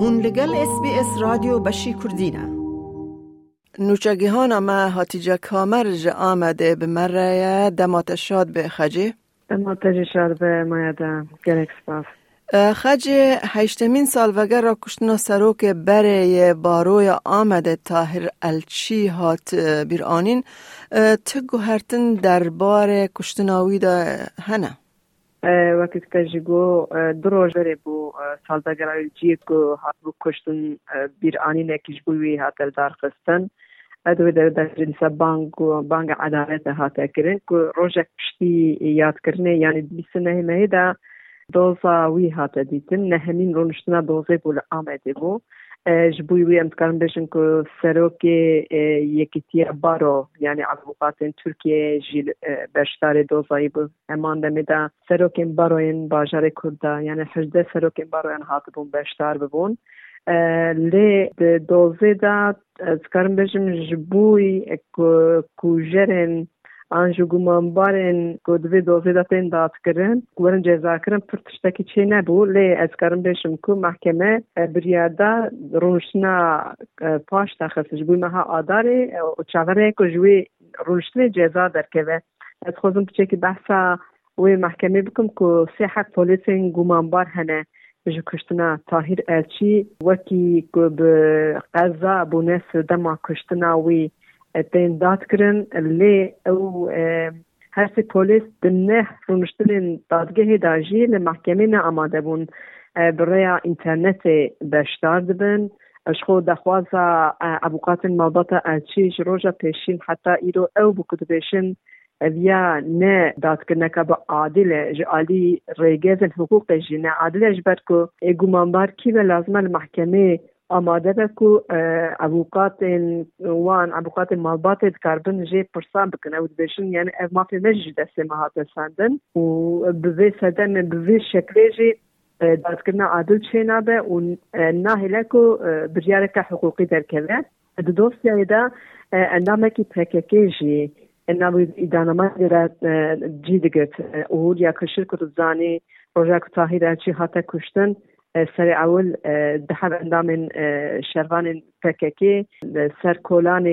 هون لگل اس بی اس رادیو بشی کردینه نوچگیهان ما هاتیجا کامر جا آمده به مره دمات شاد به خجی دمات شاد به مایده. گرک سپاس خج هشتمین سال وگر را کشتنا سروک بره باروی آمده تاهر الچی هات بیرانین تگو هرتن دربار کشتناوی دا هنه. وقتی که جگو دروژ بره بو سال وگر الچی که هات بو کشتن بیرانین اکیش بوی هات دار خستن جنس بانک و بانک عدالت هات کرن که روژک پشتی یاد کرنه یعنی بیسنه مهدا دوزا وی هات دیتن نهمین رونشتنا دوزه بول آمده بو ji ش بوی وی امت کارم بیشن که سروکی یکی تیه بارو یعنی عقوقات این ترکیه جیل بشتار دوزایی بو امان دمیده سروکی بارو این کرده یعنی حجده سروکی بارو این بون بشتار ببون لی دوزی از کارم بیشن ش بوی کجرین آنچه گمان بارن کودوی دوزی دادن داد کردن، گورن جزء کردن پرتش تکی چی نبود، لی از کارم بیشم کو محکمه بریادا رونش نا پاش تخت است. جویمها آداره، و چهاره که جوی رونش نی در که و از خودم پیچه کی بحثا و محکمه بکم کو صحت پلیس این گمان بار هنر بچه کشتنا تاهر و کی که قضا بونس دما کشتنا وی تین داد کرن لی أو هر سی پولیس دنه رونشتلین دادگه داجی لمحکمه نه آماده بون. آه، برای اینترنت بشتار دبن. اشخو دخوازا آه، ابوقات موضوع الچیج روژا پیشین حتی ایرو أو بکد بیشن ویا نه داد کنه که با عادل جی عالی ریگز حقوق جی نه عادل اجبر کو منبار کی به لازمه المحکمه آماده به کو ابوقات وان ابوقات مالبات کاربن جی پرسان بکن. او بشن یعنی اف مافی مجی دست مهات سندن و بوی سدن بوی شکلی جی دادکرنا عادل چینا به و ناهله کو بریاره که حقوقی درکوه. د دوستیای دا اندامه کی پککی جی. انما ایدانما دیره جی دگت سر اول ده اندام شروان پککی سر کولان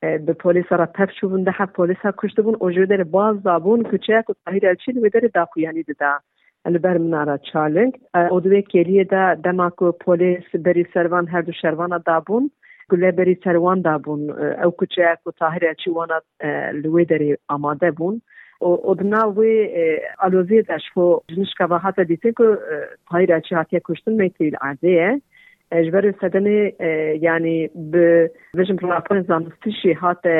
به پلیس را پف شون ده پلیس ها کشته بون اوجو در باز دابون کچه کو تاهیر الچین و در داخویانی ده البر منارا چالنگ. او دوی کلیه ده دماکو پلیس بری سروان هر دو شروان دابون. گله بری سروان دابون. او کچه کو تاهیر الچی وانا لوی دری آماده بون. Odna wê aloziyê deşxo jinişkava hata dîtin ku hayra çi hatiye kuştin metrîl erdê ye ji ber sedenê yanî bi vejim raporên zanistî jî hate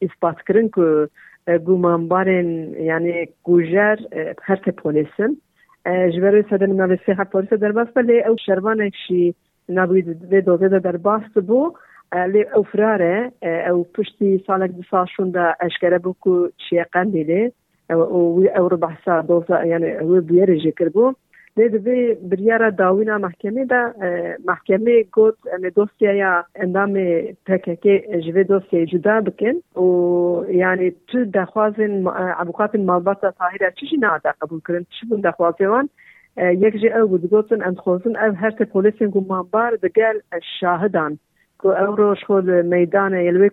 îspatkirin ku gumanbarên yanî gujer her te polîsin ji ber sedenê navê sê her polîsa derbas be lê ew şervanek jî navî vê dozê de derbas bû لێ ئەو فرارە ئەو پشتی ساڵێک دو ساشوندا ئەشکرە بکو چیە قندێ وی ئەو ڕبحسا دۆزا یان ئەوێ بێرەژێ کردبوو لێ دەبێ بریاە داوینا محکمێدا محکمێ گوت ئەێ دۆستیایا ئەندامێ پکەکێ ژێ دۆستی جودا بکەن و یعنی ت دەخوازن عبوقاتن مالباتا تاهرا چشی نادا قبولکردن چ بوون دەخوازێوان یەکژێ ئەو گوتگوتن ئەندخۆزن ئەو هەرتە پۆلیسین گومانبار دەگەل شاهدان کو او روش خود میدان یلوی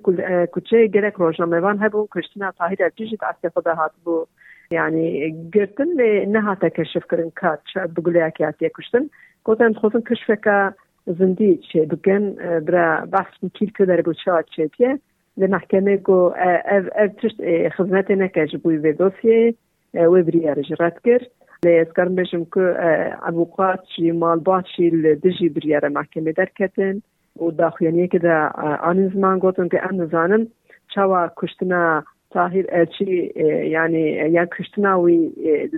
کوچه گرک روشنامهوان هبون کشتنا تاهیر ارتیجی تاثیر خدا هات بو. يعني قرتن انها تكشف كرن كات بقول لك يا كشتن كنت خصوصا كشفك زندي شيء بكن برا بحث كيل كده ربو شات شيء تيه لمحكمة جو اف اف تشت خدمتنا كجبوي في دوسيه وبري رجرات كر لأذكر بشم كو أبوقات شي مالبات شي الدجي بريارة محكمة دركتن و داخویانیه که در آن زمان گفتم که ام نزانم چوا کشتنا تاهیر الچی یعنی یا کشتنا وی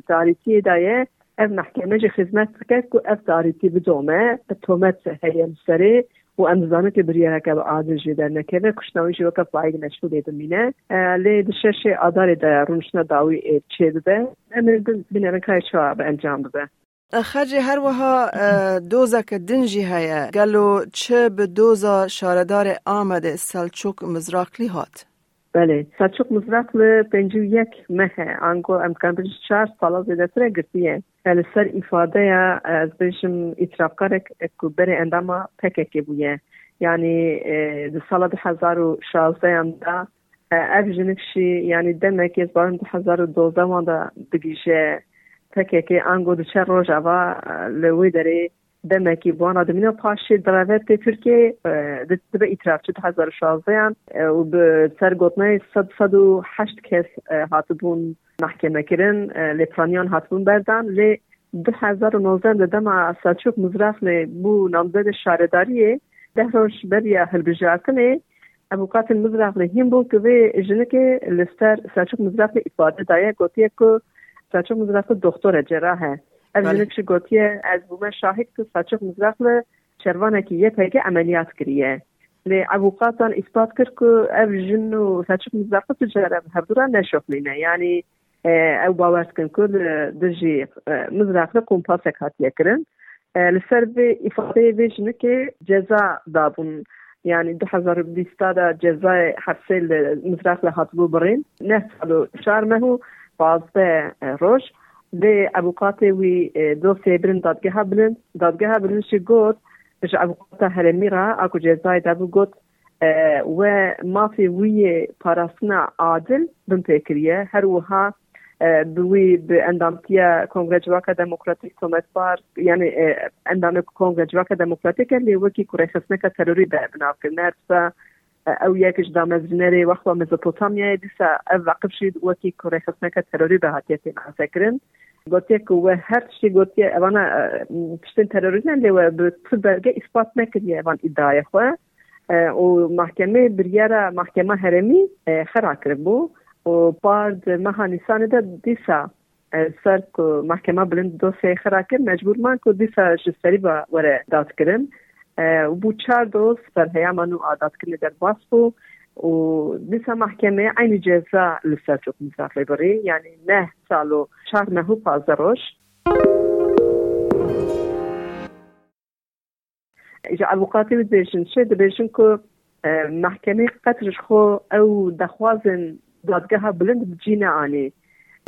تاریتی دایه اف محکمه جه خدمت کرد که اف تاریتی بدومه تومت هیم سره و ام نزانم که بریه که با عادل جدر نکرده کشتناوی جو که فایگ نشو دیده مینه لی دشش آدار در رونشنا داوی چه ده ام بینرن که چوا به انجام بده خرجی هر وها دوزا که دنجی هیا گلو چه به دوزا شاردار آمده سلچوک مزراکلی هات؟ بله سلچوک مزراکلی پنجو یک مهه آنگو امکان بریش چهار سالا زیده تره گرتیه کل سر افاده یا از بریشم اطراف کارک اکو بره اندامه پکه که بویه یعنی ده سالا ده هزار و شازده انده اف جنفشی یعنی دمکی از بارم ده هزار و دوزه مانده دگیشه diçe rojava li wê derê demekî buwana dimîna paşê derevetê Tirkiye dibe îtirafçı di hezar û şazdeyan û bi ser gotnayê sed sed û heşt kes hatibûn محکمه کردن لپرانیان هاتبون بردن. لی دو هزار و نوزده دما سلچوک مزرف بو نامزد شارداریه. ده روش بریا هلبجارتنه ابوکات مزرف هم بو که وی جنک لستر سلچوک مزرف ifade دایه گوتیه که سلچوک مزرف دکتر جراحه از شی گوتیه از بومه شاهد که سلچوک مزرف چروانه که یه پیگه عملیات کریه. لی ابوقاتان اثبات کرد که اف جنو سلچوک مزرف تجاره هردورا نشوفلینه یعنی او باوەستکن کرد دژی مزراقە کۆمپاسێک هاتیەکردن لەسەر vê ifadeyê vê jinekê ceza dabûn yani du hezar bîsta da cezayê hefsê li mizraq li hatibû birîn neh sal û roj vê ebûqatê wî dosyê birin dadgeha bilin dadgeha bilin jî got ji ebûqata herêmî ra a ku cezayê dabû got we mafê wî yê parastina adil bin pêkiriye her wiha بوی به اندامتیا کنگره جواکا دموکراتیک تومت بار یعنی اندام کنگره جواکا دموکراتیک لی وکی که تروری به بناف کرنه ئەو یەکش دامەزرنەرێ وەخوا مزپۆتامیای دیسا ئەو وەقف شید وەکی کوڕی خستنەکە تەرۆری بە هاتیێتی ماسەکردن گوتیە و وە هەر شی گوتیە ئەوانە پشتن تەرۆریان لێوە بەرگە ئیسپات نەکردی ئەوان ئیدایە خوێ و محکەمە بریارە محکەمە هەرمی خەراکرد بوو. و پارد مەهانیساندا دیسا سەر محکەمە بلند دۆسی خراکرد مەجبورمان کو دیسا شستری بە وەرە دادکردن وبوتشاردوس برهيامن عادات كل در باسبو ودسا محكمة عين جزاء لساتوك مثاق فيبري يعني نه سالو شهر نهو بازروش إجا عبوقاتي بدبيشن شي دبيشن كو آه، محكمة قطرش خو أو دخوازن دادگاها بلند بجينة آني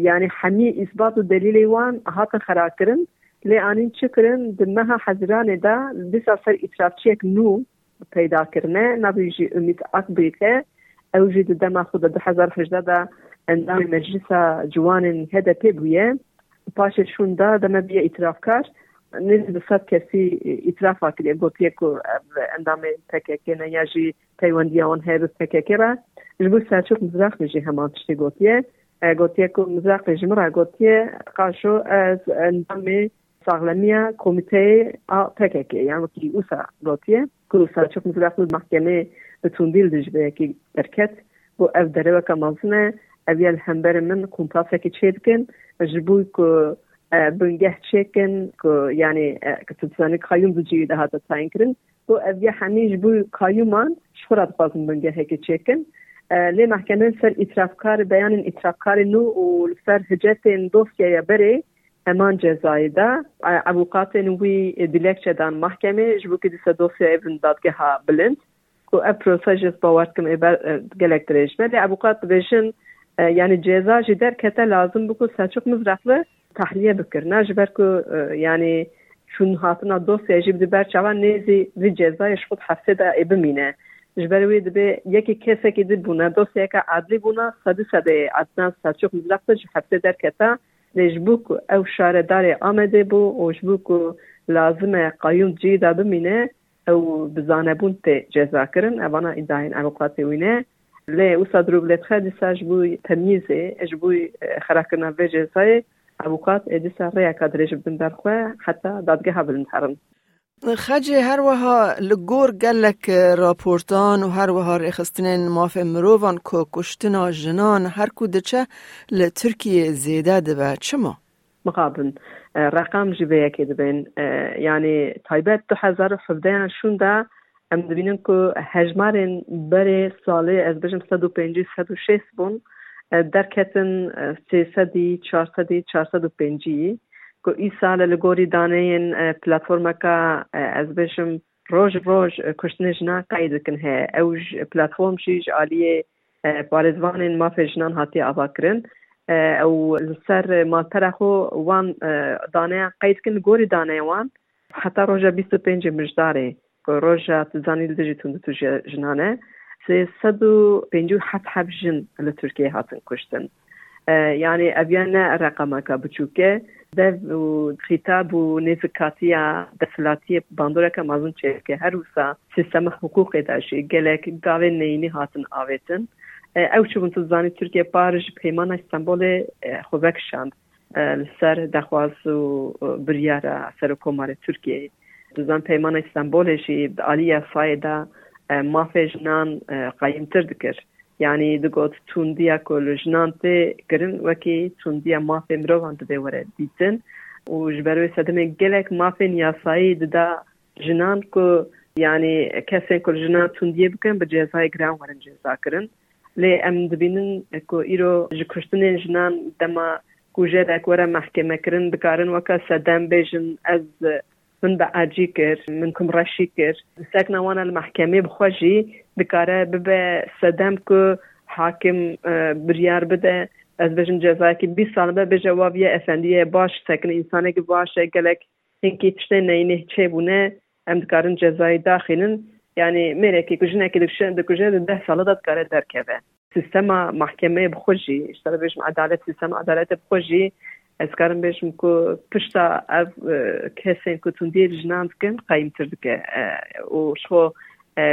يعني حمي إثبات دليل وان هاتا خراكرن آنین چه کرن؟ دمها حضران دا دیسا سر اطرافچیک نو پیدا کرنه نبیجی امید اکبری که او جی دما خود ده هزار هجده دا اندام مجلس جوان هده پی بویه پاش شون دا دما بیا اطراف کار نزد صد کسی اطراف کلیه گوتیه که اندام پکه نه یا جی پیوندی آن هیرس پکه را جبو سالچوک مزرق میشه همان تشتی گوتیه گوتیه که مزرق جمرا گوتیه قاشو از یعنی وکی اوسا گوتیه که سالچوک مزرق محکمه بتوندیل دجبه که برکت. بو اف دره وکا مازنه اویل همبر من کمپاسه چه دکن. جبوی که بنگه چکن که یعنی که تبسانی قایون بجی ده هاتا تاین کرن. و اویا همیش بوی قایومان شخورات بازم بنگه هکی چکن لی محکمه سر اطرافکار بیان اطرافکار نو و سر حجت دوسیه بره. امان جزایی ده ابوقات نوی دیلک چدان محکمه جبو که دیسا دوسیه ایون دادگه ها بلند که اب پروساجز باورد کم ایبر گلک دریش ولی ابوقات بشن yani ceza jî derkete lazım bu ku Selçuk Mızraklı tahliye bikir. Ne ji ber ku yani şun hatina dosya jî bi ber çavan nêzî vî cezayê ji xwe hefsê de ê bimîne. Ji ber wê dibe yekê kesekê di bûne dosyayeka adlî bûna sedî sedê adnan Selçuk Mızraklı ji hefsê derketa لجبو کو او شاردار آمده بو او جبو کو لازم قیوم جی دادو مینه او بزانه بون تی جزا کرن اوانا ادائین اوقاتی وینه لی او صدرو بلیت خیلی دیسا جبو تمیزه جبو خراکرنا به جزای اوقات ادیسا ریا کادریش بندر خواه حتی دادگه ها بلندهرن خجی هر وها لگور گلک راپورتان و هر وها ریخستنین ماف مروان که کشتنا جنان هر کو دچه لترکیه زیده دبه. چما؟ مقابل. رقم جبه یکی دبین. یعنی تایبت دو هزار و حفده شون ده ام دبینن که هجمارن بره ساله از بجم 150 106 بون. درکتن 300 400 405 کو ای سال لگوری دانه این آه، پلاتفورم که آه، از بشم روز روز آه، کشتن جنا قید کن ها اوج پلاتفورم شیج آلیه پارزوانین ما فجنان هاتی آبا کرن. أو سر ما ترخو وان دانه قید کن گوری دانه وان. حتی روز 25 مجداره که روز تزانی لدجی تندو تو جنانه. سه سد و پینجو حت حب جن لترکیه هاتن کشتن. یعنی اویان رقمه که بچوکه. ئەڤیانە ڕقەمەکە بچووکە دەv و خیتاب و نێفکاتیە دەسلاتیە باندۆرەکە مازن چێکە هەروسا سیستەمە حقوقێداشی gelek gavê neyînî hatin avêtin ew çibûn tu zanî Tirkiye par ji peymana İstanbolê xwe vekişand li ser dexwaz û biryara serokkomarê Tirkiyeyê dizan peymana İstanbolê jî di alî yasayê da mafê jinan qayîmtir dikir digot tundiya ku li jinan tê kirin wekî tundiya mafê mirovan dibê were dîtin û ji ber wê sedemê gelek mafên yasayî dida jinan ku yani kesên ku jinan tundiye bikin bi cezayê giran werin ceza kirin lê em dibînin ku îro ji kuştinên jinan dema ku jêrek were mehkeme kirin dikarin weka sedem bêjin ez من به عجی کرد من کم رشی کرد. سک نوان المحکمه بخوشی دکاره ببه صدم که حاکم بریار بده. از بجن جزایی که 20 سال به باش سکن انسانه که باشه گلک اینکه تشته نینه چه بونه. ام دکارن جزایی داخلن. ki dikşen de kujine de salı da kare derkeve. Sistema mahkemeye bxoji, işte beş adalet sistema adalet bxoji ez از کارم بهش میگو پشت که کسی که توندیل جنان دکن قایم تر دکه او شو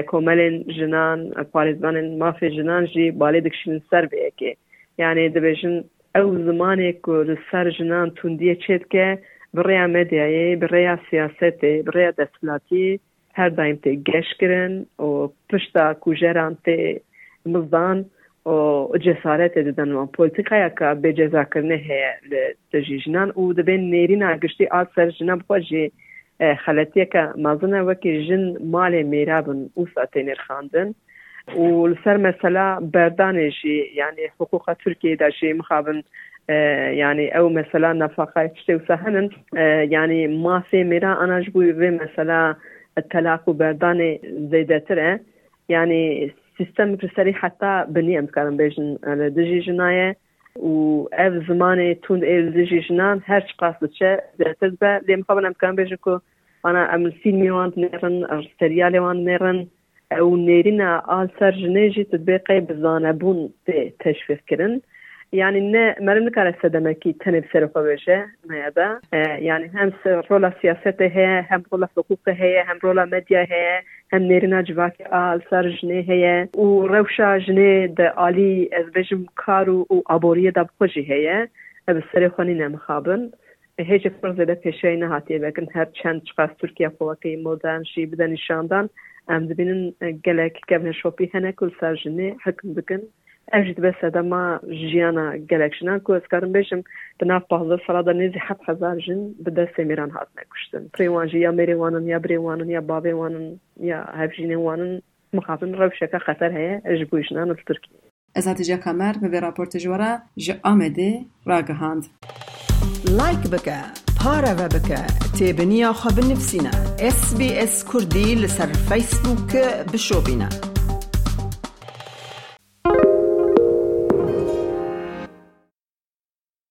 کاملا جنان پاریزمان مافی جنان جی بالای دکشن سر به اکه یعنی دبیشن اول زمانی که سر جنان تون دیه چید که برای مدیای برای سیاست برای دستلاتی هر دایم تگش کردن و پشت کوچه رانت مزدان و جسارت ددن و پلیتیکا که به جزا کرنه هی تجیجنان و دبین نیرین گشتی آل سر جناب خواه جی خلطیه که مازنه وکی جن مال میرابن او ساتینر خاندن. و سر مثلا بردان جی یعنی حقوق ترکیه دا جی مخابن يعني او مثلا نفقه تشتي وسهنن يعني ما في ميرا انا جبوي في مثلا الطلاق وبردان زيدتر يعني سیستم پرسەری حتا بنی ئەم کارم بێژن لە دژی ژنایە و ئەف زمانێ تون دژی ژنان هەر قاس بچە زیاتر بە لێم خەبن ئەم کام بێژن کو ئانا ئەم فیلمیوان نێرن سریالێوان نێرن ئەو نێرینە ئال سەر ژنێژی تبێ قەی بزانە بوون تێ تەشویقکردن یعنی نه مرم نکاره سدمه کی تنب سرو پوشه میاده یعنی هم رولا سیاست هی هم رولا حقوق هی هم رولا مدیا هی هم نیرنا جواک آل سر جنه هی و روشا جنه ده آلی از بجم کارو او عبوری ده بخوشی هی از سرو خانی نمخابن هیچه فرق زیده پیشه اینا حتیه بگن هر چند چقدر ترکیه خواقی مودن شیب ده نشاندن ام دبینن گلک گبنه شوپی هنه کل سر جنه حکم بگن اجتبس هدما جینا گلاکشنکو اسکارم بیشم تنها پهلو سردار نیز 7000 جن بدست می راند مکوشتند. پروان جیامیریوانن یا بروانن یا بابیوانن یا هفجینوانن مخاطن روشکا خطره اجبویش نانو ترکی. از آتیج کامر به رپورت جورا جامدی راگهند. لایک بکه پاره وبکه تبلیغ خبر نفستی نا SBS کردیل سر فیس بک بشوبینا.